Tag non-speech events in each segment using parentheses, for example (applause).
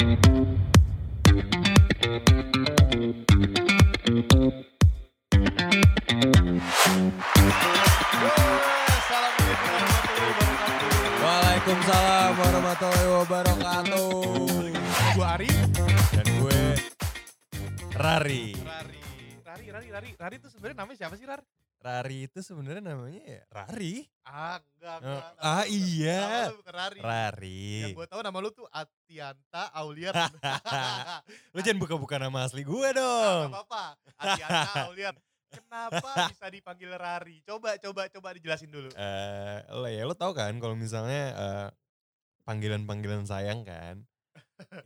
Waalaikumsalam warahmatullahi wabarakatuh. Gue Ari, Dan gue Rari. Rari. Rari, Rari, Rari. Rari itu sebenarnya namanya siapa sih, Rar? Rari itu sebenarnya namanya ya Rari. Ah, enggak, enggak. ah, iya. nama lu bukan Rari. Rari. Yang gue tahu nama lu tuh Atianta Auliat. (laughs) Lu jangan buka-buka nama asli gue Gak dong. apa-apa. Atianta Auliat. Kenapa (laughs) bisa dipanggil Rari? Coba, coba, coba dijelasin dulu. Eh, lo ya lo tau kan kalau misalnya eh, panggilan-panggilan sayang kan.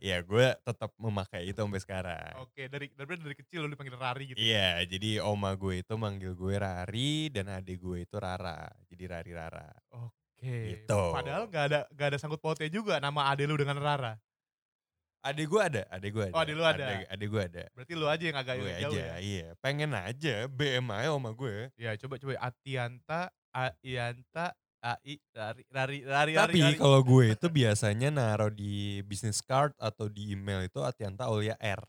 Ya gue tetap memakai itu sampai sekarang. Oke, dari dari dari kecil lu dipanggil Rari gitu. Iya, jadi oma gue itu manggil gue Rari dan adik gue itu Rara. Jadi Rari Rara. Oke. Gitu. Padahal gak ada gak ada sangkut pautnya juga nama ade lu dengan Rara. Adik gue ada, adik gue ada. Oh, adik lu ada. Adik, adik gue ada. Berarti lu aja yang agak gue jauh aja, ya. iya. Pengen aja BM aja oma gue. Ya coba coba Atianta, Aianta, Ai, Rari, Rari, Rari, Tapi kalau gue itu (laughs) biasanya naruh di business card atau di email itu Atianta Aulia R.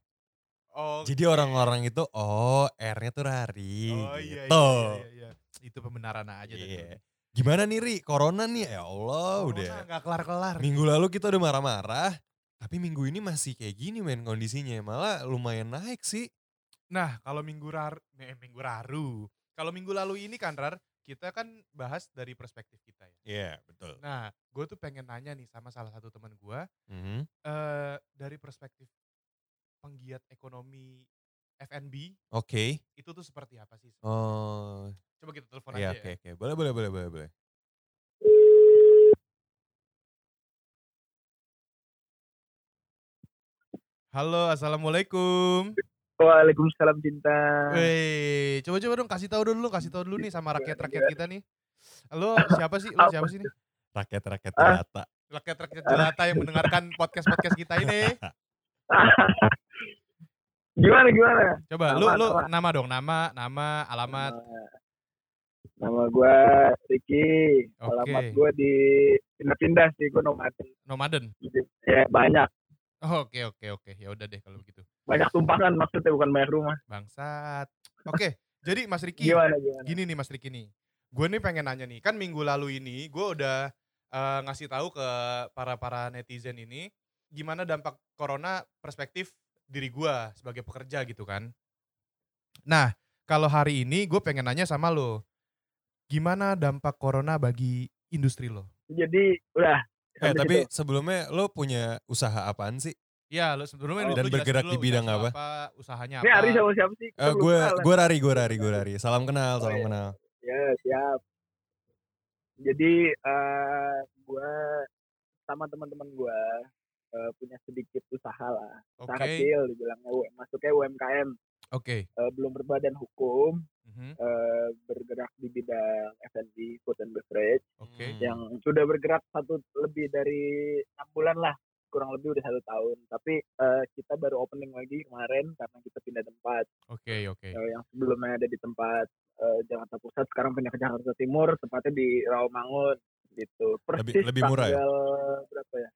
Oke. Jadi orang-orang itu, oh R-nya tuh Rari. Oh iya, iya, gitu. iya, iya, iya. Itu pembenaran aja. dari Iya. Gimana nih Ri, corona nih ya Allah Corona udah. nggak kelar-kelar. Minggu lalu kita udah marah-marah, tapi minggu ini masih kayak gini men kondisinya. Malah lumayan naik sih. Nah kalau minggu rar, eh, minggu raru. Kalau minggu lalu ini kan rar, kita kan bahas dari perspektif kita ya. Iya, betul. Nah, gue tuh pengen nanya nih sama salah satu teman gue, Mhm. eh dari perspektif penggiat ekonomi F&B Oke. itu tuh seperti apa sih? Oh, Coba kita telepon iya aja oke ya. oke. Boleh boleh boleh boleh boleh. Halo, assalamualaikum. Waalaikumsalam cinta. Weh, coba-coba dong kasih tahu dulu, kasih tahu dulu nih sama rakyat-rakyat kita nih. Lo siapa sih? Lo Apa siapa sih nih? Rakyat-rakyat jelata. Rakyat-rakyat jelata yang mendengarkan podcast-podcast kita ini. (laughs) gimana gimana? Coba lu Nama, lu nama. nama dong, nama, nama, alamat. Nama, gue Ricky. Oke. Alamat gue di pindah-pindah sih gue nomaden. Nomaden. Ya banyak. Oh, Oke, oke, oke. Ya udah deh kalau begitu. Banyak tumpangan maksudnya bukan banyak rumah. Bangsat. Oke, jadi Mas Riki, Gimana gimana? gini nih Mas Riki nih. Gue nih pengen nanya nih, kan minggu lalu ini gue udah eh, ngasih tahu ke para-para netizen ini gimana dampak corona perspektif diri gue sebagai pekerja gitu kan. Nah, kalau hari ini gue pengen nanya sama lo, gimana dampak corona bagi industri lo? Jadi udah. Eh tapi situ. sebelumnya lo punya usaha apaan sih? Ya, lo sebelumnya Oh. lu- Dan lu bergerak dulu di bidang usaha apa? Usahanya Ini apa? Ari sama siapa sih? Kita Eh gue gue Rari, gue Rari, gue Rari. Salam kenal, Oh, salam iya. kenal. Ya siap. Jadi eh gue sama teman-teman gue eh, punya sedikit usaha lah. Oke, Usaha kecil dibilangnya masuknya UMKM. oke. eh, belum berbadan hukum. Mhm, eh, bergerak di bidang F&B, food and beverage, Oke. Hmm. yang sudah bergerak satu lebih dari enam bulan lah, kurang lebih udah satu tahun. Tapi eh, kita baru opening lagi kemarin karena kita pindah tempat. Oke, oke. Eh, yang sebelumnya ada di tempat eh, Jakarta Pusat, sekarang pindah ke Jakarta Timur, tempatnya di Rawamangun gitu. Persis lebih murah ya? berapa ya?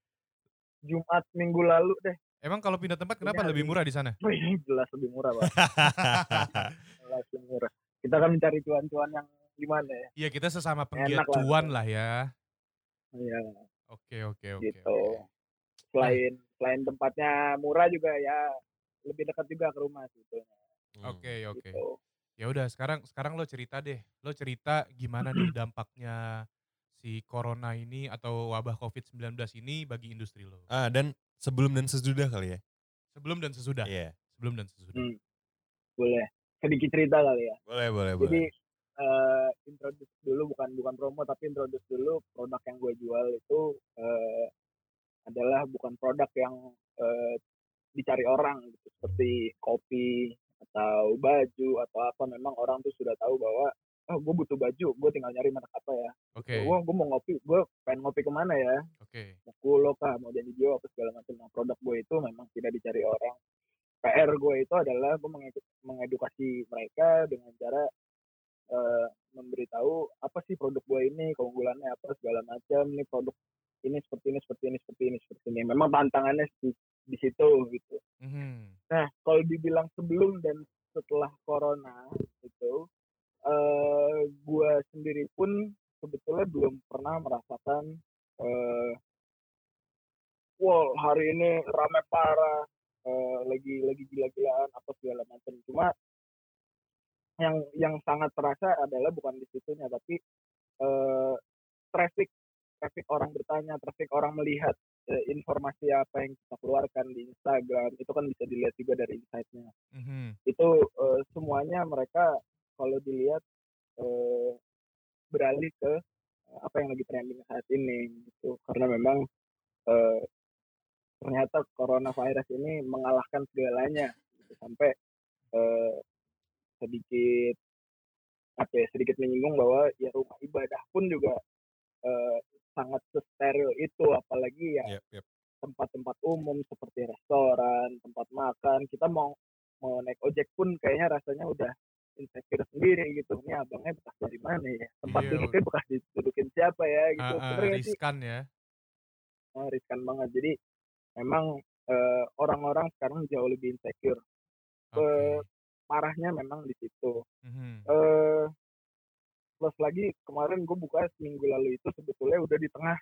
Jumat minggu lalu deh. Emang kalau pindah tempat kenapa Ini lebih murah di sana? (laughs) Jelas lebih murah, Pak. (laughs) Jelas lebih murah. Kita kan mencari cuan-cuan yang gimana ya? Iya kita sesama penggiat Enak lah. cuan lah ya. Iya. Oke oke oke. gitu. oke. Selain selain tempatnya murah juga ya lebih dekat juga ke rumah gitu. Hmm. Oke oke. gitu. Ya udah sekarang sekarang lo cerita deh. Lo cerita gimana nih (clears throat) dampaknya si corona ini atau wabah COVID-19 ini bagi industri lo. Ah dan sebelum dan sesudah kali ya? Sebelum dan sesudah. Iya. Sebelum dan sesudah. Hmm. Boleh. Sedikit cerita kali ya. Boleh boleh Jadi boleh. eh introduce dulu bukan bukan promo tapi introduce dulu produk yang gue jual itu eh adalah bukan produk yang eh, dicari orang gitu. Seperti kopi atau baju atau apa memang orang tuh sudah tahu bahwa oh gue butuh baju gue tinggal nyari merek apa ya. Oke. Gue gue mau ngopi gue pengen ngopi ke mana ya? Oke. mau kulo kah mau jadi jiwa apa segala macam. Nah produk gue itu memang tidak dicari orang. PR gue itu adalah gue mengedu- mengedukasi mereka dengan cara eh, memberitahu apa sih produk gue ini? Keunggulannya apa? Segala macam. Ini produk ini seperti ini seperti ini seperti ini seperti ini memang tantangannya sih di situ gitu. Mhm. Nah, kalau dibilang sebelum dan setelah corona itu, eh gue sendiri pun sebetulnya belum pernah merasakan eh wow hari ini rame parah, eh, lagi lagi gila-gilaan apa segala macam. Cuma yang yang sangat terasa adalah bukan di situnya tapi eh traffic traffic orang bertanya, traffic orang melihat eh, informasi apa yang kita keluarkan di Instagram itu kan bisa dilihat juga dari insight-nya. Mhm. Itu eh, semuanya mereka kalau dilihat eh, beralih ke eh, apa yang lagi trending saat ini gitu karena memang eh, ternyata coronavirus ini mengalahkan segalanya gitu. sampai eh, sedikit apa ya sedikit menyinggung bahwa ya rumah ibadah pun juga eh, sangat steril itu apalagi ya Yep, yep. tempat-tempat umum seperti restoran tempat makan kita mau mau naik ojek pun kayaknya rasanya udah insecure sendiri gitu ini abangnya bekas dari mana ya tempat Iya, duduknya bekas didudukin siapa ya gitu nggak sih riskan ya. Oh, riskan banget jadi memang eh, orang-orang sekarang jauh lebih insecure Oke. parahnya memang di situ Mhm. eh plus lagi kemarin gue buka seminggu lalu itu sebetulnya udah di tengah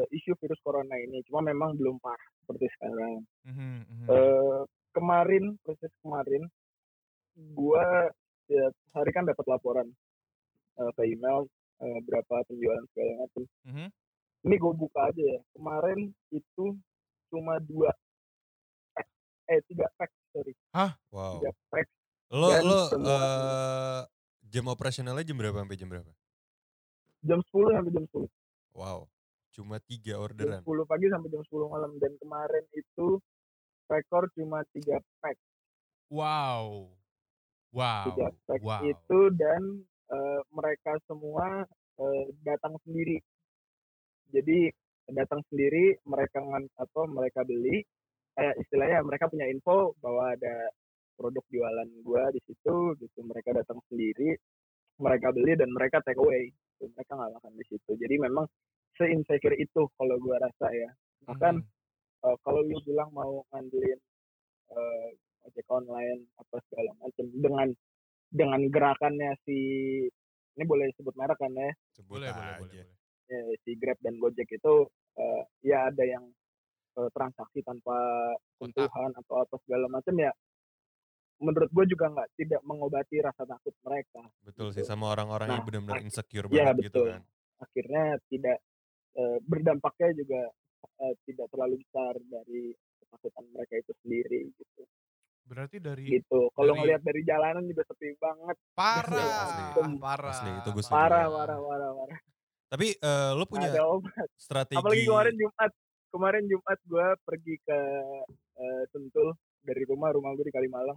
eh, isu virus corona ini. Cuma memang belum parah seperti sekarang. Mhm, mhm. eh kemarin proses kemarin gue setiap hari kan dapat laporan eh, ke email eh, berapa penjualan segala macam Mhm. ini gue buka aja ya. Kemarin itu cuma dua eh tiga pack sorry. Wow. tiga pack Lo Dan lo eh, jam operasionalnya jam berapa sampai jam berapa? jam 10 sampai jam 10 Wow. Cuma tiga jam orderan. 10 pagi sampai jam 10 malam dan kemarin itu rekor cuma tiga pack Wow. Wow. tiga pack Wow. itu dan eh, mereka semua eh, datang sendiri jadi datang sendiri mereka ngan apa mereka beli eh, istilahnya mereka punya info bahwa ada produk jualan gua di situ gitu. Mereka datang sendiri mereka beli dan mereka take away. Gitu. mereka nggak makan di situ. Jadi memang se-insecure itu kalau gua rasa ya. Bahkan eh, kalau lu bilang mau ngandelin eh, ojek online apa segala macam dengan dengan gerakannya si ini boleh sebut merek kan ya? Boleh, boleh, aja. boleh, eh, si Grab dan Gojek itu eh, ya ada yang eh, transaksi tanpa sentuhan atau apa segala macam ya menurut gue juga nggak tidak mengobati rasa takut mereka Betul sih Gitu. sama orang-orang yang Nah, benar-benar ak- insecure iya, banget gitu betul. kan. akhirnya tidak eh, berdampaknya juga eh, tidak terlalu besar dari ketakutan mereka itu sendiri gitu Berarti dari gitu kalau dari- ngelihat dari jalanan juga sepi banget parah, Asli. parah. Asli, itu gue parah parah parah parah Tapi eh, lo punya ada obat strategi apalagi kemarin Jumat kemarin Jumat gue pergi ke eh, Sentul dari rumah rumah gue di Kalimalang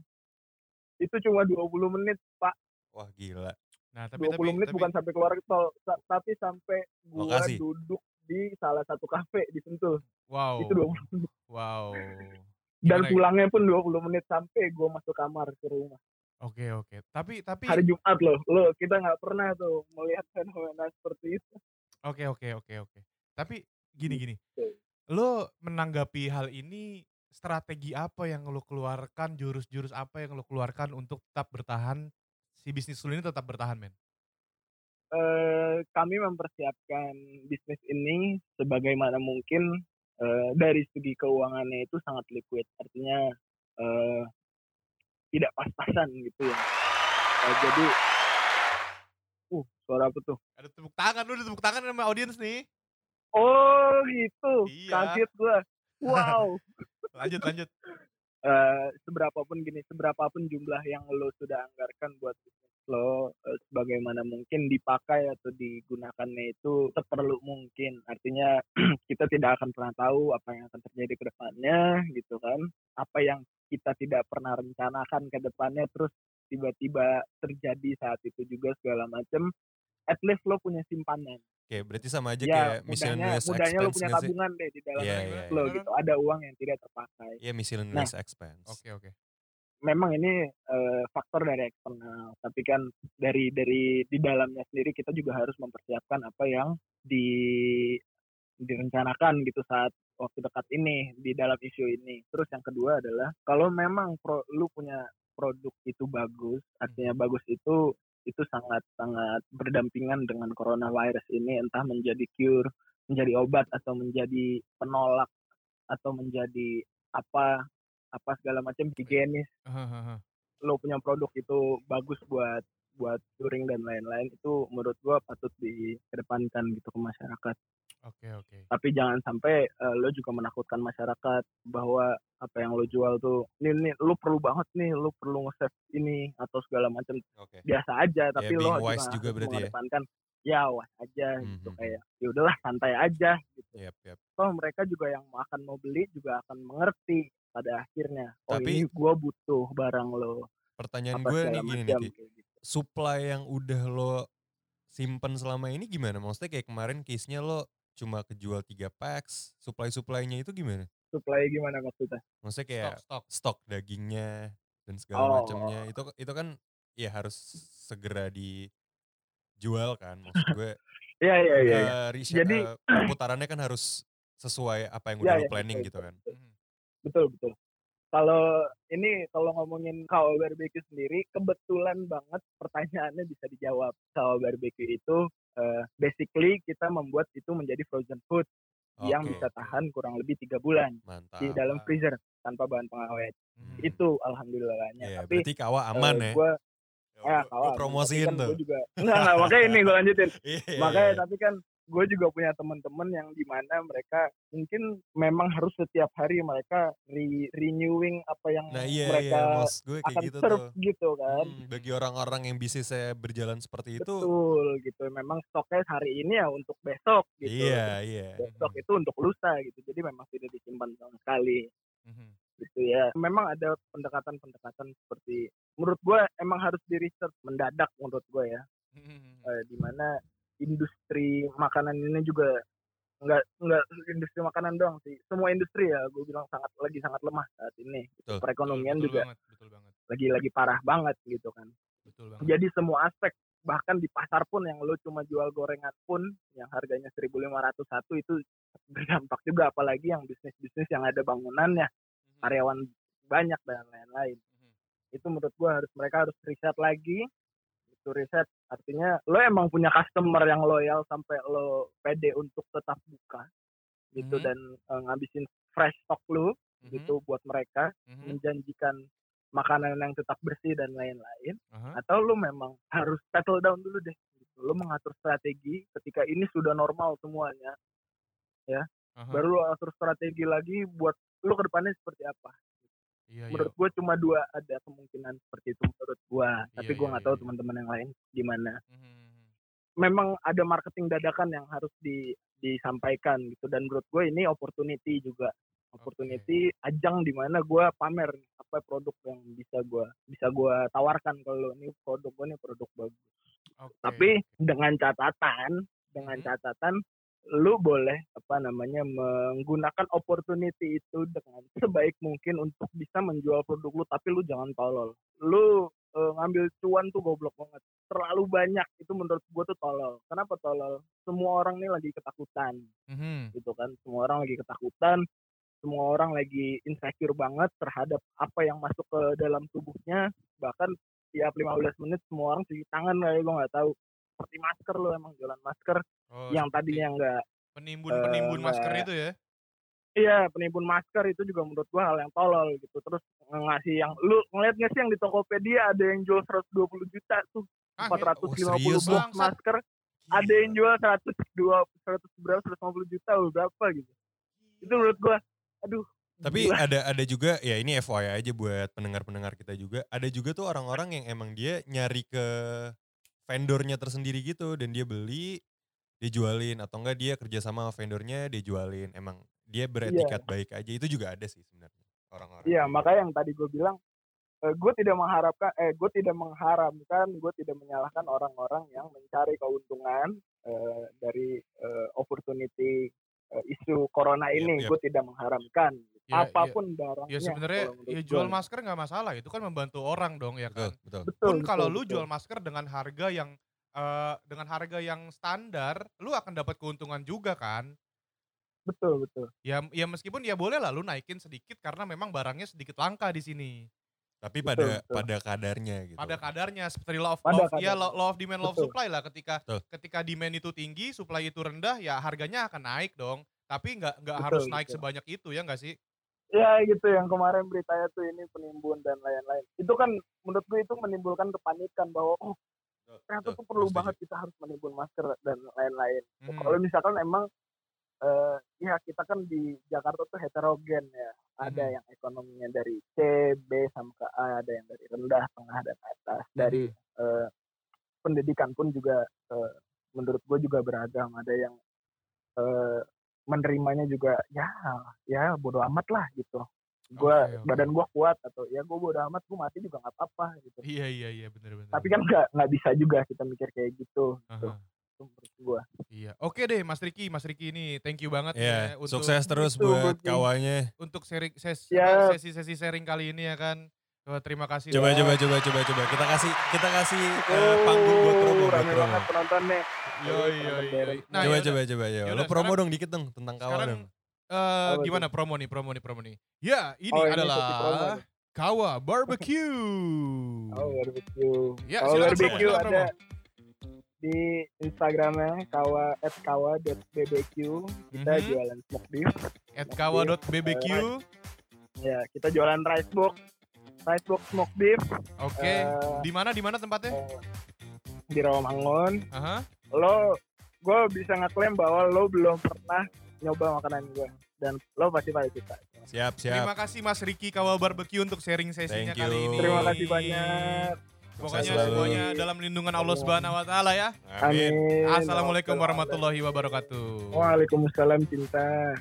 itu cuma 20 menit pak Wah gila. Nah, tapi 20 tapi menit tapi bukan sampai keluar tol tapi sampai gue Lokasi. duduk di salah satu kafe di Sentul wow. itu 20 menit Wow. dan Gimana ya? pulangnya pun 20 menit sampai gue masuk kamar ke rumah Oke, oke. Tapi tapi hari Jumat loh lo kita nggak pernah tuh melihat fenomena seperti itu Oke oke oke oke. Tapi gini gini. Gitu. Lo menanggapi hal ini strategi apa yang lo keluarkan, jurus-jurus apa yang lo keluarkan untuk tetap bertahan si bisnis lo ini tetap bertahan, men? eh, kami mempersiapkan bisnis ini sebagaimana mungkin eh, dari segi keuangannya itu sangat liquid artinya eh, tidak pas-pasan gitu ya Eh, jadi uh suara apa tuh Ada tepuk tangan, lo ada tepuk tangan sama audiens nih. oh gitu Iya. kaget gua wow (laughs) Lanjut lanjut. eh seberapapun gini, seberapapun jumlah yang lo sudah anggarkan buat bisnis lo, eh, sebagaimana mungkin dipakai atau digunakannya itu seperlu mungkin. Artinya (clears throat) kita tidak akan pernah tahu apa yang akan terjadi ke depannya, gitu kan. Apa yang kita tidak pernah rencanakan ke depannya, terus tiba-tiba terjadi saat itu juga segala macam. At least lo punya simpanan. Oke, berarti sama aja Ya, kayak miscellaneous mudahnya, mudahnya expense punya tabungan deh di dalam bisnis iya, lo iya. gitu. Ada uang yang tidak terpakai. Iya, miscellaneous expense. Oke oke. memang ini eh, faktor dari eksternal tapi kan dari dari di dalamnya sendiri kita juga harus mempersiapkan apa yang di direncanakan gitu saat waktu dekat ini di dalam isu ini. Terus yang kedua adalah kalau memang pro, lu punya produk itu bagus, artinya bagus itu itu sangat sangat berdampingan dengan coronavirus ini entah menjadi cure, menjadi obat atau menjadi penolak atau menjadi apa apa segala macam higienis. Lo punya produk itu bagus buat buat touring dan lain-lain itu menurut gua patut dikedepankan gitu ke masyarakat Oke oke. tapi jangan sampai eh, lo juga menakutkan masyarakat bahwa apa yang lo jual tuh ini nih lo perlu banget nih lo perlu nge-save ini atau segala macam Oke. biasa aja tapi being lo wise juga, berarti ya? ya wah aja gitu Mhm. kayak ya udahlah santai aja gitu Yap, yap. toh mereka juga yang akan mau beli juga akan mengerti pada akhirnya oh Tapi- ini gua butuh barang lo Pertanyaan gue nih gini nih gitu. Supply yang udah lo simpen selama ini gimana? Maksudnya kayak kemarin case-nya lo cuma kejual 3 packs, supply-supply-nya itu gimana? supply gimana maksudnya Maksudnya kayak Stok stok. stok dagingnya dan segala Oh. macamnya itu itu kan ya harus segera dijual kan maksud gue (laughs) iya iya iya iya. eh, Jadi- eh, perputarannya kan harus sesuai apa yang udah Iya, lo iya, planning betul, gitu kan betul, Mhm. betul betul kalau ini kalau ngomongin KW barbecue sendiri kebetulan banget pertanyaannya bisa dijawab KW barbecue itu eh, basically kita membuat itu menjadi frozen food yang Oke, bisa tahan kurang lebih tiga bulan mantap di dalam freezer tanpa bahan pengawet. Mhm. itu alhamdulillahnya. Iya, tapi berarti kawa aman ya? gue Ya, ya gua- gua kawan promosiin tuh. gue juga enggak (laughs) (laughs) enggak makanya ini gue lanjutin. Iya, iya, makanya iya. tapi kan gue juga punya teman-teman yang di mana mereka mungkin memang harus setiap hari mereka re- renewing apa yang nah iya mereka iya maksud gue kayak akan gitu serve tuh. gitu kan. Hmm, bagi orang-orang yang bisnisnya berjalan seperti itu. Betul gitu. Memang stoknya hari ini ya untuk besok gitu. Iya iya. besok itu untuk lusa gitu. Jadi memang tidak disimpan sama sekali. Mhm. gitu ya. Memang ada pendekatan-pendekatan seperti menurut gue emang harus di research mendadak menurut gue ya. Mhm. eh, di mana industri makanan ini juga nggak nggak industri makanan doang sih semua industri ya gue bilang sangat lagi sangat lemah saat ini Betul. perekonomian betul, juga banget, betul banget. lagi lagi parah banget gitu kan Betul banget. jadi semua aspek bahkan di pasar pun yang lo cuma jual gorengan pun yang harganya 1.501 itu berdampak juga apalagi yang bisnis-bisnis yang ada bangunannya Mhm. karyawan banyak dan lain-lain Mhm. itu menurut gua harus mereka harus riset lagi itu riset artinya lo emang punya customer yang loyal sampai lo pede untuk tetap buka gitu Mhm. dan eh, ngabisin fresh stock lo Mhm. gitu buat mereka Mhm. menjanjikan makanan yang tetap bersih dan lain-lain Aha. atau lu memang harus settle down dulu deh gitu. lu mengatur strategi ketika ini sudah normal semuanya Aha. baru lu atur strategi lagi buat lu ke depannya seperti apa Iya, iya. menurut gue cuma dua ada kemungkinan seperti itu menurut gue tapi Iya, gue iya, nggak tahu iya. teman-teman yang lain gimana Mhm. memang ada marketing dadakan yang harus di, disampaikan gitu dan menurut gue ini opportunity juga opportunity ajang di mana gue pamer apa produk yang bisa gue bisa gue tawarkan kalau ini produk gue ini produk bagus Oke, tapi dengan catatan dengan Mhm. catatan lu boleh apa namanya menggunakan opportunity itu dengan (laughs) sebaik mungkin untuk bisa menjual produk lu tapi lu jangan tolol. Lu eh, ngambil cuan tuh goblok banget. Terlalu banyak itu menurut gua tuh tolol. Kenapa tolol? Semua orang nih lagi ketakutan Mhm. gitu kan. Semua orang lagi ketakutan semua orang lagi insecure banget terhadap apa yang masuk ke dalam tubuhnya. Bahkan tiap 15 menit semua orang cuci tangan kayak gue nggak tahu. Seperti masker lo emang jualan masker Oh, yang tadinya nggak penimbun-penimbun masker itu ya. iya penimbun masker itu juga menurut gua hal yang tolol gitu terus ngasih yang lu ngeliat nggak sih yang di Tokopedia ada yang jual 120 juta tuh Ah, 450 Oh, serius, box Bangsat. masker ada yang jual 102 100 berapa 150 juta loh berapa gitu itu menurut gua aduh Tapi gila. ada ada juga ya ini FYI aja buat pendengar-pendengar kita juga. Ada juga tuh orang-orang yang emang dia nyari ke vendornya tersendiri gitu dan dia beli, dia jualin atau enggak dia kerja sama vendornya dia jualin. Emang dia beretikat baik aja itu juga ada sih sebenarnya orang-orang. Iya, kayak makanya yang tadi gue bilang, gue tidak mengharapkan, eh gue tidak mengharamkan, gue tidak menyalahkan orang-orang yang mencari keuntungan eh, dari eh, opportunity eh, isu corona Yap, ini, yap. gue tidak mengharamkan. Ya, Apa pun barangnya. Ya sebenarnya ya jual masker nggak masalah, itu kan membantu orang dong ya Betul, kan. betul. Betul, Pun kalau betul, lu betul. jual masker dengan harga yang eh, dengan harga yang standar, lu akan dapat keuntungan juga kan. betul betul Ya ya meskipun ya boleh lah lu naikin sedikit karena memang barangnya sedikit langka di sini. Tapi Betul, pada betul. pada kadarnya gitu. Pada kadarnya seperti law of, Pada law of- ya kadarnya. law, law of demand law of supply lah ketika Betul. ketika demand itu tinggi, supply itu rendah ya harganya akan naik dong. Tapi nggak nggak Betul, harus naik betul. sebanyak itu ya nggak sih? ya gitu yang kemarin beritanya tuh ini penimbun dan lain-lain itu kan menurut gue itu menimbulkan kepanikan bahwa oh ternyata Betul, tuh perlu banget kita harus menimbun masker dan lain-lain. Hmm. kalau misalkan emang eh ya kita kan di Jakarta tuh heterogen ya. Ada Mhm. yang ekonominya dari C B sampai ke A ada yang dari rendah tengah dan atas. Dari eh, pendidikan pun juga eh, menurut gue juga beragam. Ada yang eh, menerimanya juga ya ya bodoh amat lah gitu gue Oke, oke. badan gue kuat atau ya gue bodoh amat gue mati juga nggak apa-apa gitu Iya iya iya bener bener. tapi kan nggak nggak bisa juga kita mikir kayak gitu gitu Aha, Itu menurut gue iya. Oke deh Mas Riki, Mas Riki ini thank you banget Ya, ya untuk sukses terus Itu, buat kawannya. untuk sharing ses- Ya. apa, sesi-sesi sharing kali ini ya kan. Wah, terima kasih. Coba coba coba coba coba kita kasih kita kasih eh, oh panggung buat promo buat rame promo. banget penontonnya Yoi, yoi, yoi. Nah, coba yaudah. coba coba ya. Yaudah, Lo promo sekarang- dong dikit dong tentang kawan Sekarang dong. Apa gimana promo nih, promo nih, promo nih. Ya, ini Oh, ini adalah promo nih. Kawa Barbecue. oh barbecue Ya, silakan barbecue promo, silakan ada di Instagramnya kawa at kawa.bbq kita Mhm. jualan smoke beef At kawa.bbq. ya kita jualan rice box rice box smoke beef Oke. Eh, Di mana di mana tempatnya? eh, di Rawamangun Aha. lo gue bisa ngeklaim bahwa lo belum pernah nyoba makanan gue dan lo pasti pada suka Siap siap. Terima kasih Mas Riki Kawa Barbecue untuk sharing sesinya Thank kali you. ini. terima kasih banyak Pokoknya selalu. semuanya dalam lindungan Allah Subhanahu wa taala ya. Amin. Assalamualaikum warahmatullahi wabarakatuh. Waalaikumsalam cinta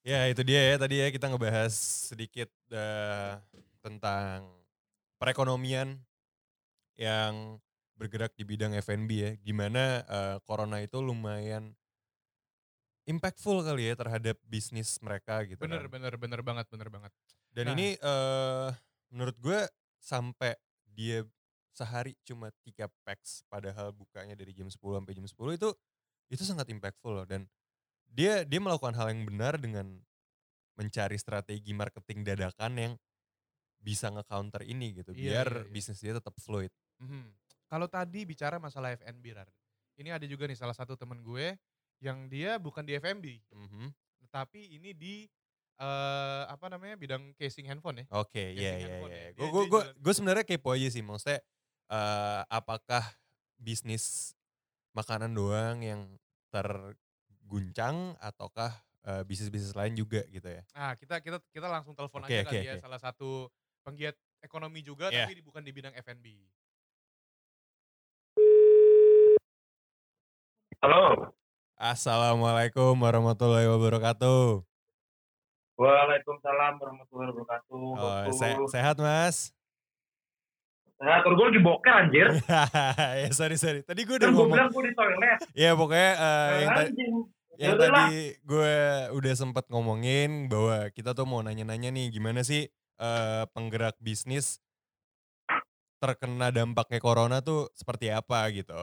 Ya itu dia ya tadi ya kita ngebahas sedikit eh, tentang perekonomian yang bergerak di bidang F&B ya. Gimana eh, corona itu lumayan impactful kali ya terhadap bisnis mereka gitu. Bener kan. bener bener banget bener banget. Dan Nah. ini eh menurut gue sampai dia sehari cuma tiga packs padahal bukanya dari jam 10 sampai jam 10 itu itu sangat impactful loh dan dia dia melakukan hal yang benar dengan mencari strategi marketing dadakan yang bisa nge-counter ini gitu Iya, biar iya, iya. bisnis dia tetap fluid. Mhm. Kalau tadi bicara masalah F&B, Rar. Ini ada juga nih salah satu temen gue yang dia bukan di F&B, Mhm. tapi ini di eh apa namanya bidang casing handphone ya. Oke, iya iya iya. ya. Gue gue gue gue sebenarnya kepo aja sih maksudnya eh apakah bisnis makanan doang yang terguncang ataukah eh, bisnis-bisnis lain juga gitu ya. Nah, kita kita kita langsung telepon Oke, aja oke, kali ya oke. salah satu penggiat ekonomi juga Iya. tapi di- bukan di bidang F&B. halo Assalamualaikum warahmatullahi wabarakatuh. Waalaikumsalam warahmatullahi wabarakatuh Oh, se- sehat mas? Nah, gue lagi boker anjir. (laughs) ya sorry sorry. Tadi gue udah Kan gue ngomong. bilang gue di toilet. Ya pokoknya eh, yang, ta- Anjing. yang Yaudah lah. tadi gue udah sempat ngomongin bahwa kita tuh mau nanya-nanya nih gimana sih eh, penggerak bisnis terkena dampaknya corona tuh seperti apa gitu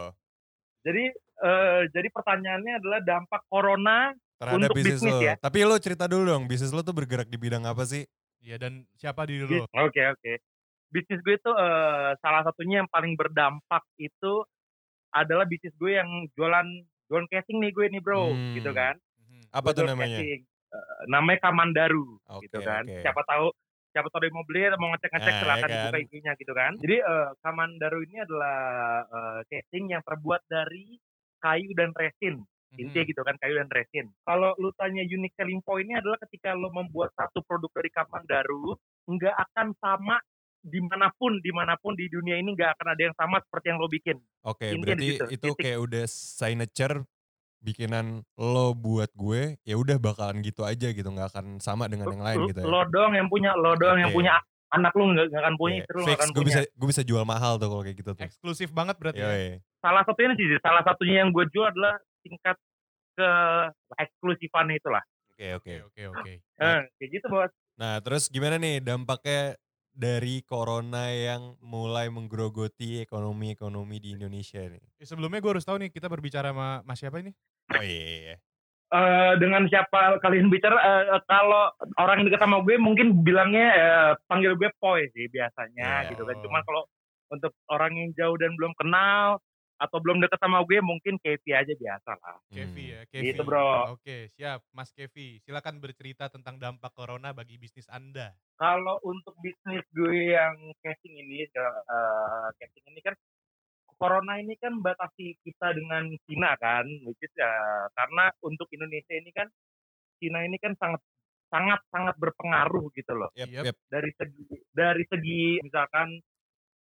Jadi eh, jadi pertanyaannya adalah dampak corona. terhadap Untuk bisnis bisnis lo. ya? Tapi lo cerita dulu dong, bisnis lo tuh bergerak di bidang apa sih? Iya dan siapa diri Oke lo? oke. Bisnis gue itu eh, salah satunya yang paling berdampak itu adalah bisnis gue yang jualan jualan casing nih gue nih bro, Hmm. gitu kan. Mhm. Apa Gue tuh namanya? casing. Eh, namanya Kamandaru. Oke, gitu kan. oke. Siapa tahu siapa tahu dia mau beli atau mau ngecek-ngecek Nah, silakan ya kan. dibuka IG-nya gitu kan. Jadi eh, Kamandaru ini adalah eh, casing yang terbuat dari kayu dan resin. Intinya Mhm. gitu kan kayu dan resin. Kalau lu tanya unique selling point-nya adalah ketika lu membuat satu produk dari Kamandaru nggak akan sama di mana pun di mana pun di dunia ini nggak akan ada yang sama seperti yang lo bikin. Oke, Intinya berarti gitu, itu titik. kayak udah signature bikinan lo buat gue, ya udah bakalan gitu aja gitu, nggak akan sama dengan yang lain Lo- gitu ya. Lo doang yang punya, lo doang yang Oke. punya anak lu nggak akan punya, lu nggak Fix, akan gue punya. bisa gue bisa jual mahal tuh kalau kayak gitu tuh. Eksklusif banget berarti ya. Salah satunya sih, salah satunya yang gue jual adalah tingkat ke eksklusifan itulah. Oke, oke. Oke oke oke. Eh, kayak gitu bos. Nah, terus gimana nih dampaknya dari corona yang mulai menggerogoti ekonomi-ekonomi di Indonesia nih? Eh, Sebelumnya gue harus tahu nih kita berbicara sama Mas siapa ini? Oh iya, iya, eh, dengan siapa kalian bicara eh, kalau orang yang dekat sama gue mungkin bilangnya eh, panggil gue Poi sih biasanya Iya. gitu kan. Cuma kalau untuk orang yang jauh dan belum kenal atau belum dekat sama gue mungkin Kevi aja biasa lah. Kevi Hmm. ya, Kevi. Gitu, bro. Oke, siap. Mas Kevi, silakan bercerita tentang dampak corona bagi bisnis Anda. Kalau untuk bisnis gue yang casing ini, eh, casing ini kan corona ini kan batasi kita dengan Cina kan, which is ya karena untuk Indonesia ini kan Cina ini kan sangat sangat sangat berpengaruh gitu loh. Yep. yep. Dari segi dari segi misalkan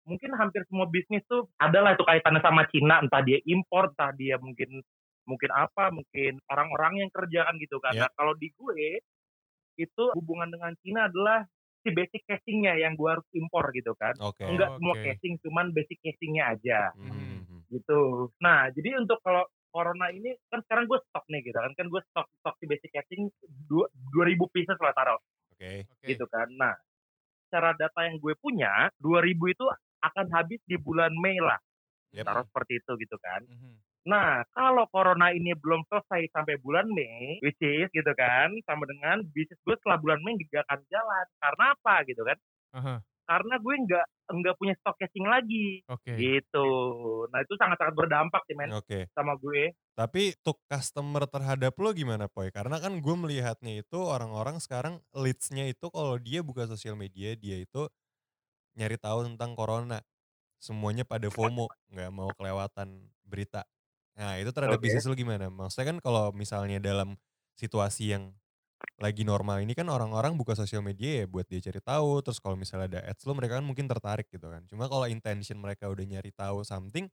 mungkin hampir semua bisnis tuh adalah itu kaitannya sama Cina, entah dia impor, entah dia mungkin mungkin apa, mungkin orang-orang yang kerjakan gitu kan. Yep. Nah, kalau di gue itu hubungan dengan Cina adalah si basic casingnya yang gue harus impor gitu kan. Oke. Enggak semua Oke. casing, cuman basic casingnya aja Hmm, hmm. gitu. Nah, jadi untuk kalau corona ini kan sekarang gue stok nih gitu kan, kan gue stok stok si basic casing dua dua ribu pieces lah taruh Oke. Oke. gitu kan. Nah, secara data yang gue punya 2000 itu akan habis di bulan Mei lah, Yep. taruh seperti itu gitu kan. Mhm. Nah, kalau corona ini belum selesai sampai bulan Mei, which is gitu kan, sama dengan bisnis gue setelah bulan Mei gak akan jalan. Karena apa gitu kan? Aha, Karena gue nggak nggak punya stok casing lagi Oke. gitu. Nah itu sangat-sangat berdampak sih men Oke. sama gue. Tapi untuk customer terhadap lo gimana Poy? Karena kan gue melihatnya itu orang-orang sekarang leads-nya itu kalau dia buka sosial media dia itu nyari tahu tentang corona. Semuanya pada FOMO, nggak mau kelewatan berita. Nah itu terhadap Oke. bisnis lo gimana? Maksudnya kan kalau misalnya dalam situasi yang lagi normal ini kan orang-orang buka sosial media ya buat dia cari tahu. Terus kalau misalnya ada ads lo mereka kan mungkin tertarik gitu kan. Cuma kalau intention mereka udah nyari tahu something,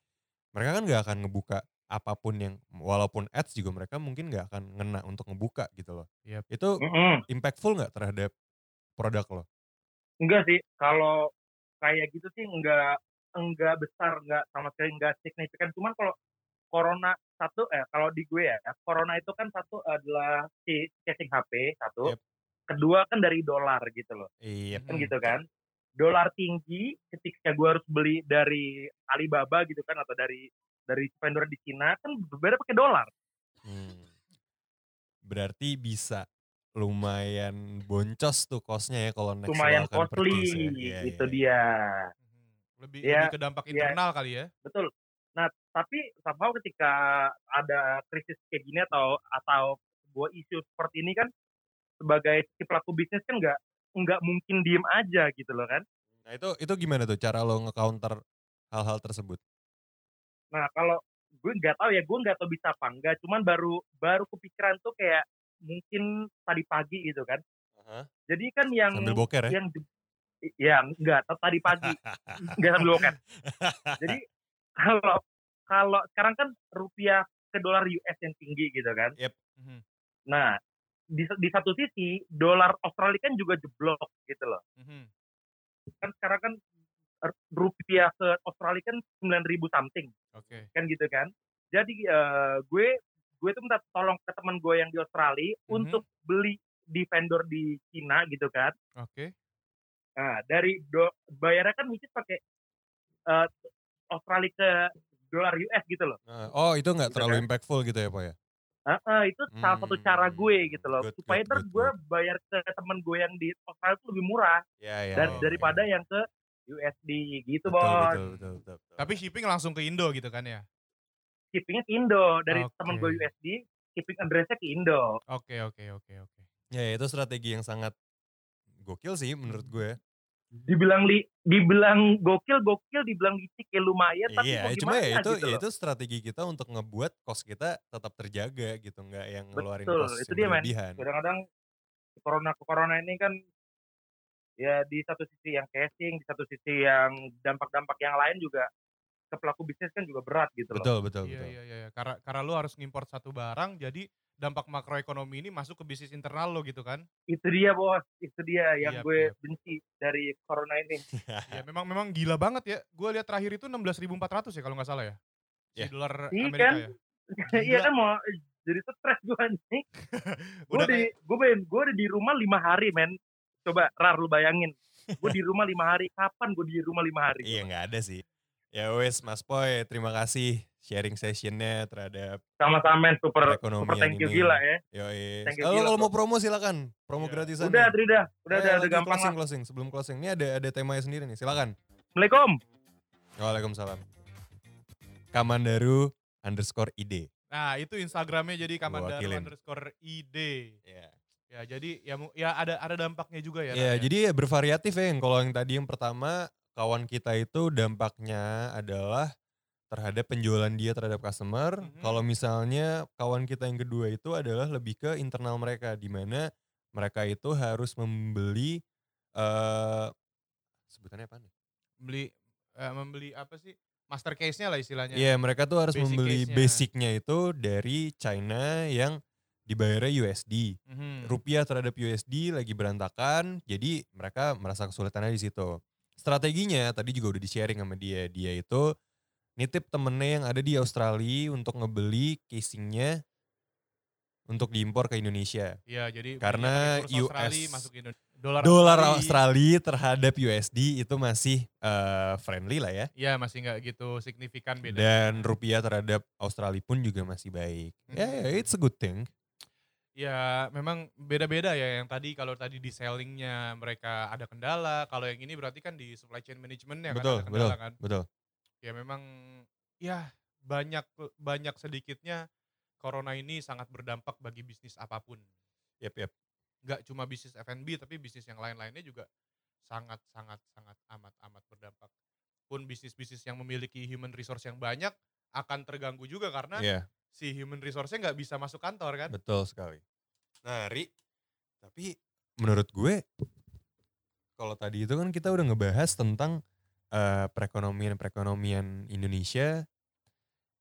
mereka kan nggak akan ngebuka apa pun yang walaupun ads juga mereka mungkin nggak akan ngena untuk ngebuka gitu loh. Yep. Itu Mm-mm. impactful nggak terhadap produk lo? Enggak sih, kalau kayak gitu sih enggak enggak besar, enggak sama sekali enggak signifikan. Cuman kalau corona satu eh kalau di gue ya, corona itu kan satu adalah si casing HP satu. Yep. Kedua kan dari dolar gitu loh. Iya. Kan Hmm. gitu kan. Dolar tinggi ketika gue harus beli dari Alibaba gitu kan atau dari dari vendor di Cina kan berbeda pakai dolar. Hmm. Berarti bisa lumayan boncos tuh kosnya ya kalau next Lumayan costly, ya. Iya, itu iya. dia. Mhm. Lebih, Ya, lebih ke dampak ya. internal kali ya. betul. Nah, tapi somehow ketika ada krisis kayak gini atau atau sebuah isu seperti ini kan sebagai si pelaku bisnis kan nggak nggak mungkin diem aja gitu loh kan. Nah itu itu gimana tuh cara lo nge-counter hal-hal tersebut? Nah, kalau gue nggak tahu ya, gue nggak tahu bisa apa enggak, cuman baru baru kepikiran tuh kayak mungkin tadi pagi gitu kan. Jadi kan yang Sambil boker ya? yang ya enggak tadi pagi (laughs) nggak sambil boker. Jadi kalau kalau sekarang kan rupiah ke dolar US yang tinggi gitu kan. Mhm. Nah, di, di satu sisi dolar Australia kan juga jeblok gitu loh. Mhm. Kan sekarang kan rupiah ke Australia kan 9000 something Oke. kan gitu kan. Jadi eh, gue gue tuh minta tolong ke teman gue yang di Australia Mhm. untuk beli di vendor di Cina gitu kan. Oke. Nah, dari do, bayarnya kan mungkin pakai eh, Australia ke dolar US gitu loh. Nah, oh itu nggak Gitu terlalu kan? impactful gitu ya Pak ya? Ah, ah, itu salah satu cara Hmm, gue gitu loh. good, supaya ntar good, gue bayar ke temen gue yang di Australia tuh lebih murah Ya ya. dan oke. daripada yang ke USD gitu, betul, Bos. betul, betul, betul, betul. Tapi shipping langsung ke Indo gitu kan ya? Shippingnya ke Indo dari Oke. temen gue USD, shipping addressnya ke Indo. Oke, oke, oke, oke. ya itu strategi yang sangat gokil sih menurut gue. Dibilang li, dibilang gokil, gokil, dibilang licik ya lumayan, tapi iya, cuma ya itu gitu ya itu strategi kita untuk ngebuat kos kita tetap terjaga gitu, nggak yang ngeluarin Betul, kos itu dia, men. berlebihan. Kadang-kadang corona corona ini kan ya di satu sisi yang casing, di satu sisi yang dampak-dampak yang lain juga ke pelaku bisnis kan juga berat gitu loh. Betul, betul, Iya, betul. iya, iya. Karena karena lu harus ngimport satu barang, jadi dampak makroekonomi ini masuk ke bisnis internal lo gitu kan? Itu dia bos, itu dia yang Yap, gue yap. benci dari corona ini. (laughs) ya memang memang gila banget ya. Gue lihat terakhir itu 16.400 ya kalau nggak salah ya. Si Ya. dolar Iya Amerika kan? ya. (laughs) Iya kan mau jadi stres gue nih. (laughs) gue Udah di gue gue udah di rumah lima hari men. Coba rar lu bayangin. Gue di rumah lima hari. Kapan gue di rumah lima hari? Iya nggak ada sih. Ya wes Mas Poy, terima kasih sharing sessionnya terhadap Sama-sama super super thank you ini. gila ya. You, Kalau kalau mau promo silakan. Promo Iya. gratisan. Udah. Trida. Udah, Eh, udah, udah lagi gampang closing, lah. closing. Sebelum closing. Ini ada ada temanya sendiri nih. Silakan. Assalamualaikum. Waalaikumsalam. Kamandaru underscore id. Nah itu Instagramnya jadi Kamandaru wakilin. underscore ID. Iya. Ya jadi ya ya ada ada dampaknya juga ya. Ya, Ran, jadi ya bervariatif ya. Yang Kalau yang tadi yang pertama kawan kita itu dampaknya adalah terhadap penjualan dia terhadap customer. Mhm. Kalau misalnya kawan kita yang kedua itu adalah lebih ke internal mereka di mana mereka itu harus membeli eh sebutannya apa nih? beli eh, membeli apa sih master case-nya lah istilahnya. Iya, mereka tuh harus Basic membeli case-nya. basicnya itu dari China yang dibayarnya USD. Mhm. rupiah terhadap USD lagi berantakan, jadi mereka merasa kesulitannya di situ. Strateginya tadi juga udah di-sharing sama dia. Dia itu nitip temennya yang ada di Australia untuk ngebeli casingnya untuk diimpor ke Indonesia. Iya jadi Karena US masuk ke Indonesia. Dolar, Dolar Australia terhadap USD itu masih eh, friendly lah ya. Iya masih nggak gitu signifikan beda. Dan rupiah terhadap Australia pun juga masih baik. Ya, Hmm. yeah, it's a good thing. Ya memang beda-beda ya yang tadi kalau tadi di sellingnya mereka ada kendala, kalau yang ini berarti kan di supply chain managementnya kan betul, ada betul, kendala kan. betul. Ya memang ya banyak banyak sedikitnya corona ini sangat berdampak bagi bisnis apa pun. Yep, yep. Nggak cuma bisnis F&B tapi bisnis yang lain-lainnya juga sangat sangat sangat amat amat berdampak. Pun bisnis-bisnis yang memiliki human resource yang banyak akan terganggu juga karena Iya. Si human resource-nya nggak bisa masuk kantor kan. Betul sekali. Nah, Ri, tapi menurut gue kalau tadi itu kan kita udah ngebahas tentang eh, perekonomian-perekonomian Indonesia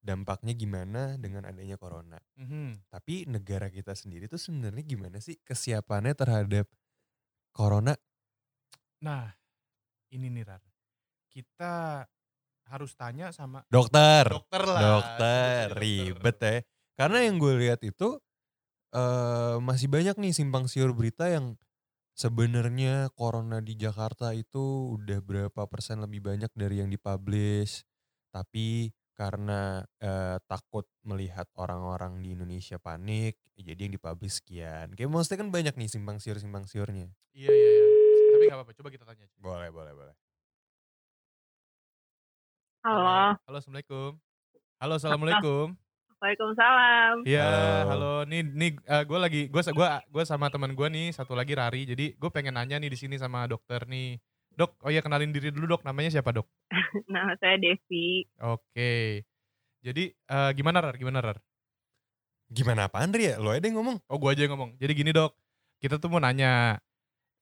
dampaknya gimana dengan adanya corona. Mhm. Tapi negara kita sendiri tuh sebenarnya gimana sih kesiapannya terhadap corona? Nah, ini nih Rar. Kita harus tanya sama Dokter. dokter lah. Dokter, ribet ya. Karena yang gue lihat itu eh masih banyak nih simpang siur berita yang sebenarnya corona di Jakarta itu udah berapa persen lebih banyak dari yang dipublish. Tapi karena eh, takut melihat orang-orang di Indonesia panik, jadi yang dipublish sekian. Kayak maksudnya kan banyak nih simpang siur simpang siurnya. Iya, iya, iya. Tapi gak apa-apa, coba kita tanya. aja. Boleh, boleh, boleh. Halo, Halo, Assalamualaikum. Halo, Assalamualaikum. Waalaikumsalam. Iya, Halo. halo. Nih, nih gue lagi, gue gua, gua sama teman gue nih, satu lagi Rari. Jadi gue pengen nanya nih di sini sama dokter nih. Dok, oh iya kenalin diri dulu dok. Namanya siapa dok? (laughs) Nama saya Devi. Oke. Jadi eh, gimana Rar? Gimana Rar? Gimana apaan Ri ya? Lo aja yang ngomong. Oh gue aja yang ngomong. Jadi gini dok, kita tuh mau nanya.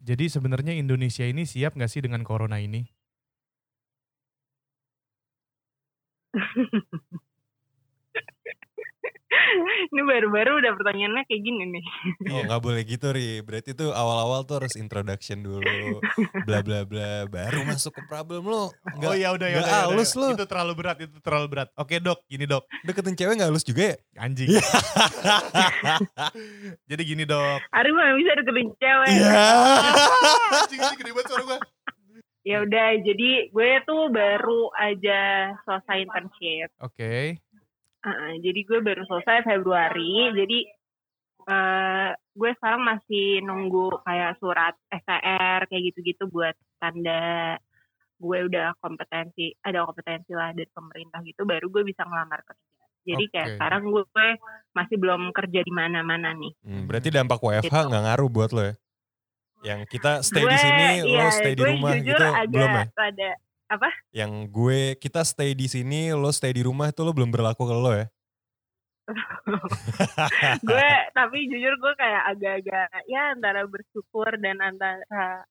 Jadi sebenarnya Indonesia ini siap nggak sih dengan corona ini? (laughs) Ini baru-baru udah pertanyaannya kayak gini nih. Oh nggak boleh gitu Ri. Berarti tuh awal-awal tuh harus introduction dulu. bla bla bla. Baru masuk ke problem lo. Nggak, oh ya udah ya nggak udah, ya udah, halus lu. Itu terlalu berat, itu terlalu berat. Oke dok, gini dok. Deketin cewek gak halus juga ya? Anjing. (laughs) Jadi gini dok. Ari mah bisa deketin cewek. Iya. (laughs) Anjing ini gede banget suara gue. Ya udah, jadi gue tuh baru aja selesai internship. Oke. Uh, jadi gue baru selesai Februari. Jadi eh gue sekarang masih nunggu kayak surat STR kayak gitu-gitu buat tanda gue udah kompetensi, ada kompetensi lah dari pemerintah gitu, baru gue bisa ngelamar kerja. Jadi kayak Oke. sekarang gue masih belum kerja di mana-mana nih. Hmm, berarti dampak WFH Gitu. nggak ngaruh buat lo ya? Yang kita stay di Gue- sini, lo iya, stay di rumah gitu agak belum ya? Rada, Yang gue kita stay di sini, lo stay di rumah itu lo belum berlaku ke lo ya? (laughs) gue tapi jujur gue kayak agak-agak ya antara bersyukur dan antara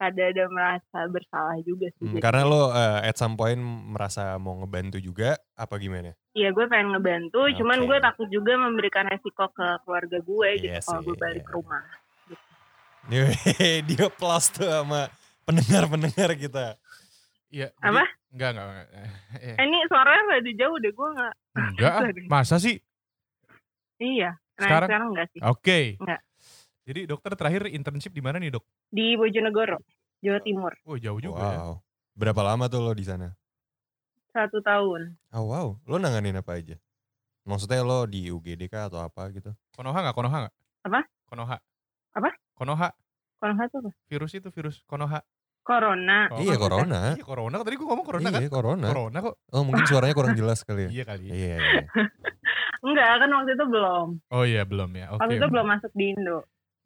ada ada merasa bersalah juga sih. Hmm, karena lo eh, at some point merasa mau ngebantu juga, apa gimana? Iya gue pengen ngebantu, cuman Oke. gue takut juga memberikan resiko ke keluarga gue gitu Iya kalau gue balik ke rumah. Dia- (laughs) plus tuh sama pendengar-pendengar kita. Iya. jadi- Apa? Enggak, enggak. enggak. Eh, Eh, ini suaranya rada jauh deh gue nggak. Enggak, (laughs) ah. Masa sih? Iya. Nah Sekarang? sekarang, enggak sih. Oke. Enggak. Jadi dokter terakhir internship di mana nih dok? Di Bojonegoro, Jawa Timur. Oh jauh juga ya. Wow. Berapa lama tuh lo di sana? satu tahun. Oh wow, lo nanganin apa aja? Maksudnya lo di UGD kah atau apa gitu? Konoha nggak? Konoha nggak? Apa? Konoha. Konoha. Konoha tuh apa? Virus itu virus Konoha. Corona. Oh, iya corona. (laughs) Iya corona. Tadi gue ngomong corona kan? iya corona. Corona kok. Oh mungkin suaranya kurang jelas kali ya. (laughs) Iya kali. Iya iya. (laughs) Enggak, kan waktu itu belum. Oh iya belum ya. Oke. Waktu itu belum masuk di Indo.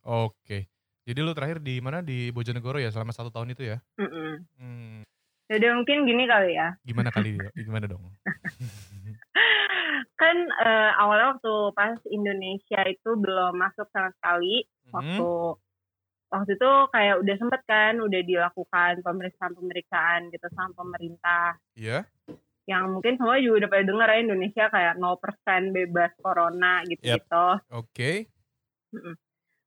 Oke. Jadi lu terakhir di mana di Bojonegoro ya selama satu tahun itu ya? Mm-mm. Hmm, Jadi mungkin gini kali ya. gimana kali? gimana dong? Kan eh, awalnya waktu pas Indonesia itu belum masuk sama sekali. Mhm. Waktu waktu itu kayak udah sempet kan, udah dilakukan pemeriksaan-pemeriksaan gitu sama pemerintah. Iya. Yang mungkin semua juga udah pada denger ya Indonesia kayak 0% bebas corona gitu-gitu. Oke.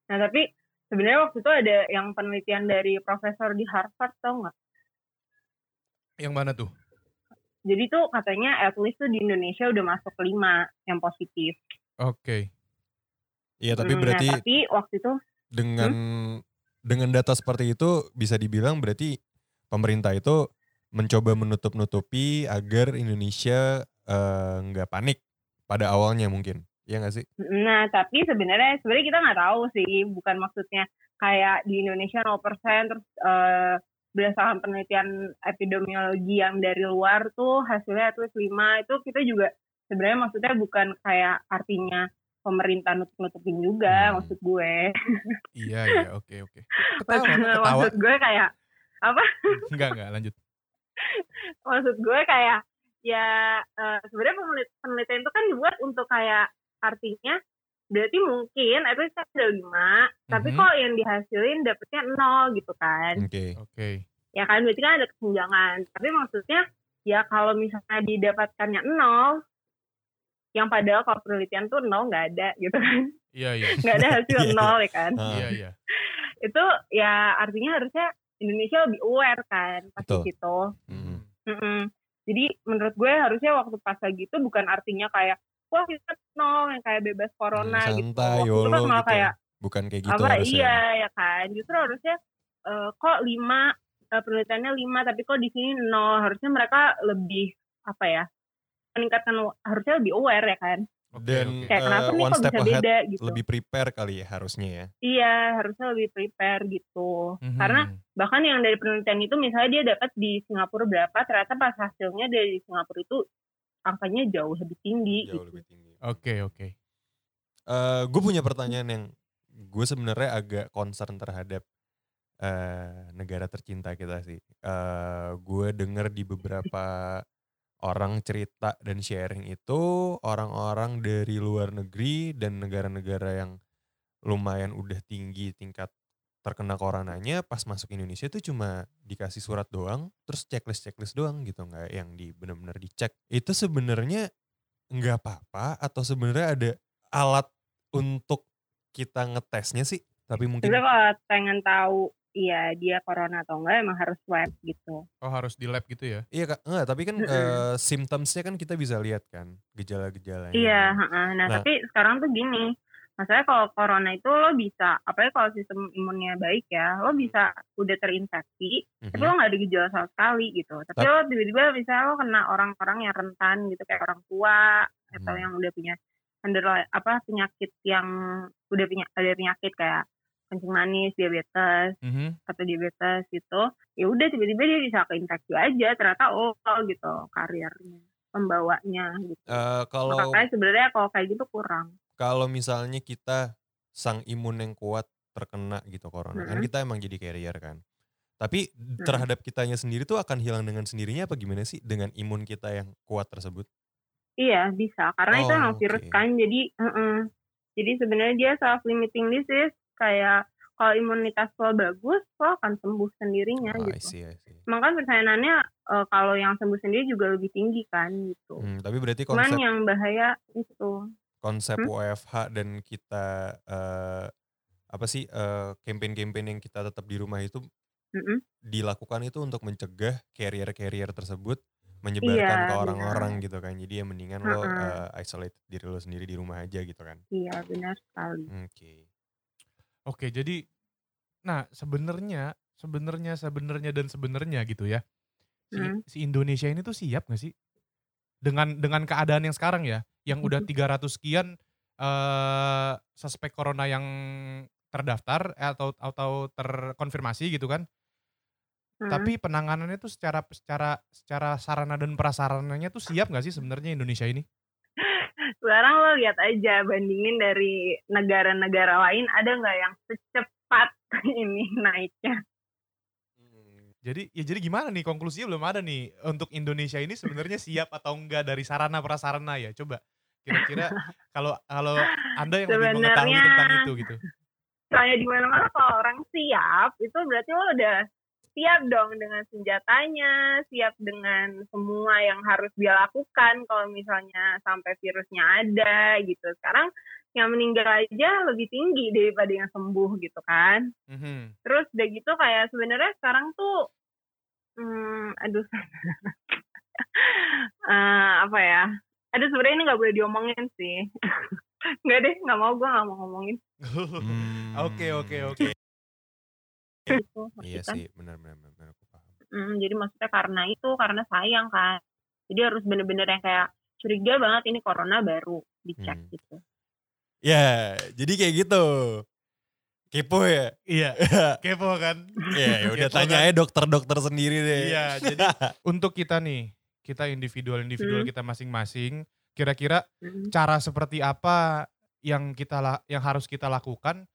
Nah tapi sebenarnya waktu itu ada yang penelitian dari profesor di Harvard tau nggak? Yang mana tuh? Jadi tuh katanya at least tuh di Indonesia udah masuk lima yang positif. Oke. Iya tapi Hmm, berarti Nah, tapi waktu itu dengan dengan data seperti itu bisa dibilang berarti pemerintah itu mencoba menutup-nutupi agar Indonesia eh, nggak panik pada awalnya mungkin. Iya nggak sih? Nah, tapi sebenarnya sebenarnya kita nggak tahu sih, bukan maksudnya kayak di Indonesia 0% terus eh, berdasarkan penelitian epidemiologi yang dari luar tuh hasilnya itu 5 itu kita juga sebenarnya maksudnya bukan kayak artinya pemerintah nutup-nutupin juga Hmm. maksud gue. (laughs) Iya iya. Oke oke. Ketawa. Ketawa. maksud gue kayak apa? Enggak enggak. Lanjut. (laughs) maksud gue kayak ya eh, sebenarnya penelit- penelitian itu kan dibuat untuk kayak artinya berarti mungkin itu kan ada lima tapi Mhm. kok yang dihasilin dapetnya nol gitu kan Oke. Oke. ya kan berarti kan ada kesenjangan tapi maksudnya ya kalau misalnya didapatkannya nol yang padahal kalau penelitian tuh nol nggak ada gitu kan Iya iya. (laughs) nggak ada hasil Iya. nol ya kan Iya iya. itu ya artinya harusnya Indonesia lebih aware kan pas Betul. situ mm. Mm-mm. Jadi menurut gue harusnya waktu pas lagi itu bukan artinya kayak wah kita nol yang kayak bebas corona Hmm, gitu. santai, Waktu itu kan malah gitu. kayak Bukan kayak gitu apa harusnya. iya ya kan. Justru harusnya eh, kok lima eh, penelitiannya lima tapi kok di sini nol. Harusnya mereka lebih apa ya meningkatkan harusnya lebih aware ya kan. Dan. Kayak kenapa nih one kok step bisa ahead, beda gitu. lebih prepare kali ya harusnya ya. Iya harusnya lebih prepare gitu. Mhm. Karena bahkan yang dari penelitian itu misalnya dia dapat di Singapura berapa ternyata pas hasilnya dari Singapura itu angkanya jauh lebih tinggi Jauh gitu. lebih tinggi. Oke oke. Eh, gue punya pertanyaan yang gue sebenarnya agak concern terhadap eh, negara tercinta kita sih. Eh, gue denger di beberapa orang cerita dan sharing itu orang-orang dari luar negeri dan negara-negara yang lumayan udah tinggi tingkat terkena coronanya pas masuk Indonesia itu cuma dikasih surat doang terus checklist checklist doang gitu nggak yang di benar-benar dicek. Itu sebenarnya nggak apa-apa atau sebenarnya ada alat untuk kita ngetesnya sih? Tapi mungkin kalau pengen tahu iya dia corona atau enggak emang harus swab gitu. Oh harus di lab gitu ya? iya kak enggak tapi kan eh, symptomsnya kan kita bisa lihat kan gejala-gejalanya Iya, heeh. nah, Nah. tapi sekarang tuh gini, masalahnya kalau corona itu lo bisa, apalagi kalau sistem imunnya baik ya, lo bisa udah terinfeksi, Mhm. tapi lo nggak ada gejala sama sekali gitu. Tapi Tap- lo tiba-tiba misalnya lo kena orang-orang yang rentan gitu, kayak orang tua atau Hmm. yang udah punya underlying apa penyakit yang udah punya ada penyakit kayak kencing manis, diabetes Mhm. atau diabetes gitu, ya udah tiba-tiba dia bisa keinfeksi aja, ternyata oh gitu karirnya, pembawanya gitu. Eh, kalau Makanya sebenarnya kalau kayak gitu kurang. kalau misalnya kita sang imun yang kuat terkena gitu corona kan Mm-mm. kita emang jadi carrier kan tapi terhadap kitanya sendiri tuh akan hilang dengan sendirinya apa gimana sih dengan imun kita yang kuat tersebut Iya bisa, karena itu Oh, emang virus oke. kan, jadi heeh. jadi sebenarnya dia self limiting disease kayak kalau imunitas lo bagus, lo akan sembuh sendirinya oh, I gitu. see, I see. Makanya persaingannya eh, kalau yang sembuh sendiri juga lebih tinggi kan gitu. Hmm, tapi berarti Cuman konsep yang bahaya itu. konsep Hmm? WFH dan kita eh, apa sih eh, campaign-campaign yang kita tetap di rumah itu Mm-mm. dilakukan itu untuk mencegah carrier-carrier tersebut menyebarkan Iya, ke orang-orang gitu kan jadi ya mendingan lo Heeh. eh, isolate diri lo sendiri di rumah aja gitu kan Iya benar sekali. oke Oke, jadi nah sebenarnya sebenarnya sebenarnya dan sebenarnya gitu ya. Si, Hmm. si Indonesia ini tuh siap gak sih dengan dengan keadaan yang sekarang ya, yang udah Mhm. 300 sekian eh suspek corona yang terdaftar eh, atau atau terkonfirmasi gitu kan. Hmm. Tapi penanganannya tuh secara secara secara sarana dan prasarananya tuh siap nggak sih sebenarnya Indonesia ini? Sekarang lo lihat aja bandingin dari negara-negara lain ada nggak yang secepat (laughs) ini naiknya Jadi ya jadi gimana nih konklusinya belum ada nih untuk Indonesia ini sebenarnya siap atau enggak dari sarana prasarana ya coba kira-kira kalau kalau anda yang lebih mengetahui Sebenarnya- tentang itu gitu. soalnya di mana-mana kalau orang siap itu berarti lo udah siap dong dengan senjatanya siap dengan semua yang harus dia lakukan kalau misalnya sampai virusnya ada gitu. Sekarang yang meninggal aja lebih tinggi daripada yang sembuh gitu kan. Mhm. terus udah gitu kayak sebenarnya sekarang tuh hmm, aduh. (laughs) Eh, apa ya? Aduh sebenarnya ini nggak boleh diomongin sih. (laughs) Nggak deh nggak mau gue nggak mau ngomongin. (laughs) Hmm, Oke oke oke. Gitu Iya kan. sih, benar benar benar aku paham. Hmm, jadi maksudnya karena itu karena sayang kan jadi harus bener-bener yang kayak curiga banget ini corona baru dicek Hmm. gitu Ya, jadi kayak gitu. Kepo ya? Iya, (laughs) kepo kan? Ya, ya udah Kepo tanya kan? aja dokter-dokter sendiri deh. Iya, jadi (laughs) untuk kita nih, kita individual-individual Hmm. kita masing-masing, kira-kira Hmm. cara seperti apa yang kita yang harus kita lakukan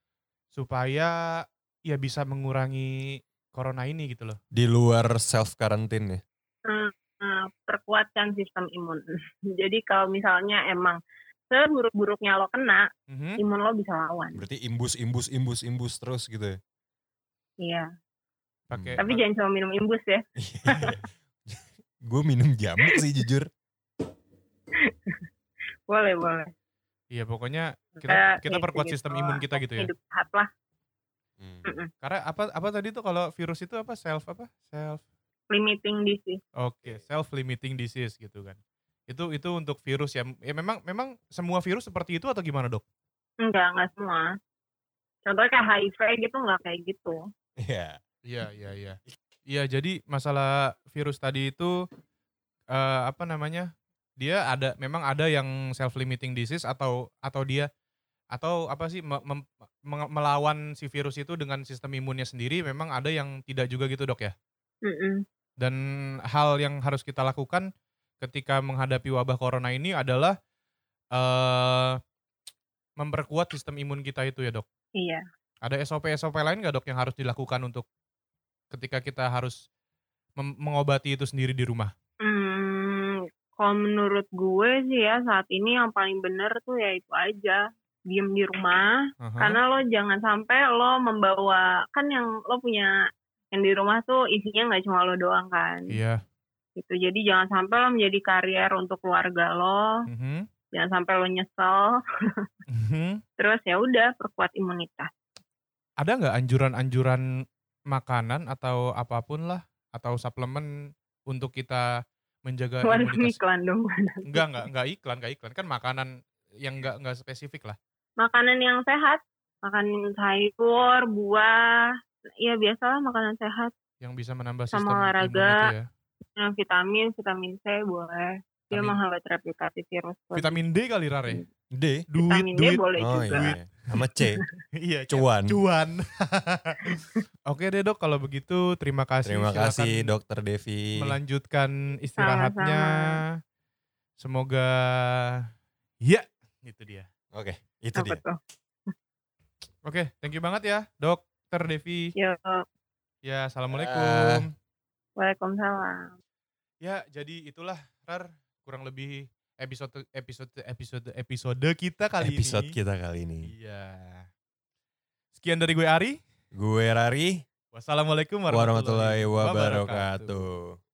supaya ya bisa mengurangi corona ini gitu loh. Di luar self quarantine ya. Hmm, eh, perkuatkan sistem imun (laughs) jadi kalau misalnya emang seburuk-buruknya lo kena Mhm. imun lo bisa lawan Berarti imbus imbus imbus imbus terus gitu ya. iya Pakai tapi jangan cuma minum imbus ya (laughs) Gue minum jamu sih jujur. boleh boleh Iya, pokoknya kita kita perkuat sistem imun kita gitu ya. hidup sehat lah Hmm. Mm-mm. Karena apa apa tadi tuh kalau virus itu apa self apa? Self limiting disease Oke, self limiting disease gitu kan. Itu itu untuk virus ya. Ya memang memang semua virus seperti itu atau gimana, Dok? enggak enggak semua contohnya kayak HIV gitu nggak kayak gitu Iya. Iya, iya, iya. Iya, jadi masalah virus tadi itu eh apa namanya? Dia ada memang ada yang self limiting disease atau atau dia atau apa sih me- mem- meng- melawan si virus itu dengan sistem imunnya sendiri memang ada yang tidak juga gitu, Dok ya. Mm-mm. Dan hal yang harus kita lakukan ketika menghadapi wabah corona ini adalah eh memperkuat sistem imun kita itu ya, Dok. iya Ada SOP-SOP lain nggak dok yang harus dilakukan untuk ketika kita harus mengobati itu sendiri di rumah? Hmm, kalau menurut gue sih ya saat ini yang paling bener tuh ya itu aja diem di rumah Aha. karena lo jangan sampai lo membawa kan yang lo punya yang di rumah tuh isinya nggak cuma lo doang kan Iya. gitu jadi jangan sampai lo menjadi karier untuk keluarga lo Mhm. jangan sampai lo nyesel (laughs) Mhm. terus ya udah perkuat imunitas Ada nggak anjuran-anjuran makanan atau apa pun lah atau suplemen untuk kita menjaga Waduh imunitas? iklan dong Enggak, enggak, enggak iklan, enggak iklan. Kan makanan yang enggak enggak spesifik lah. Makanan yang sehat makan sayur buah ya biasalah makanan sehat Yang bisa menambah Sama sistem imun olahraga. itu ya. yang vitamin vitamin C boleh dia Vitamin- menghambat replikasi virus Vitamin D kali Rare. D. Duit, vitamin D duit. boleh Oh juga iya. Sama C. (laughs) iya, Cuan. cuan. (laughs) Oke deh dok, kalau begitu terima kasih. Terima Silakan kasih Dokter Devi. Melanjutkan istirahatnya. Semoga ya, itu dia. Oke, itu apa dia. tuh Oke, thank you banget ya, Dokter Devi. ya Ya, assalamualaikum. waalaikumsalam Ya, jadi itulah Rar kurang lebih episode episode episode episode kita kali Episode ini. kita kali ini. Iya. Sekian dari gue Ari. Gue Rari. Wassalamualaikum Warahmatullahi wabarakatuh.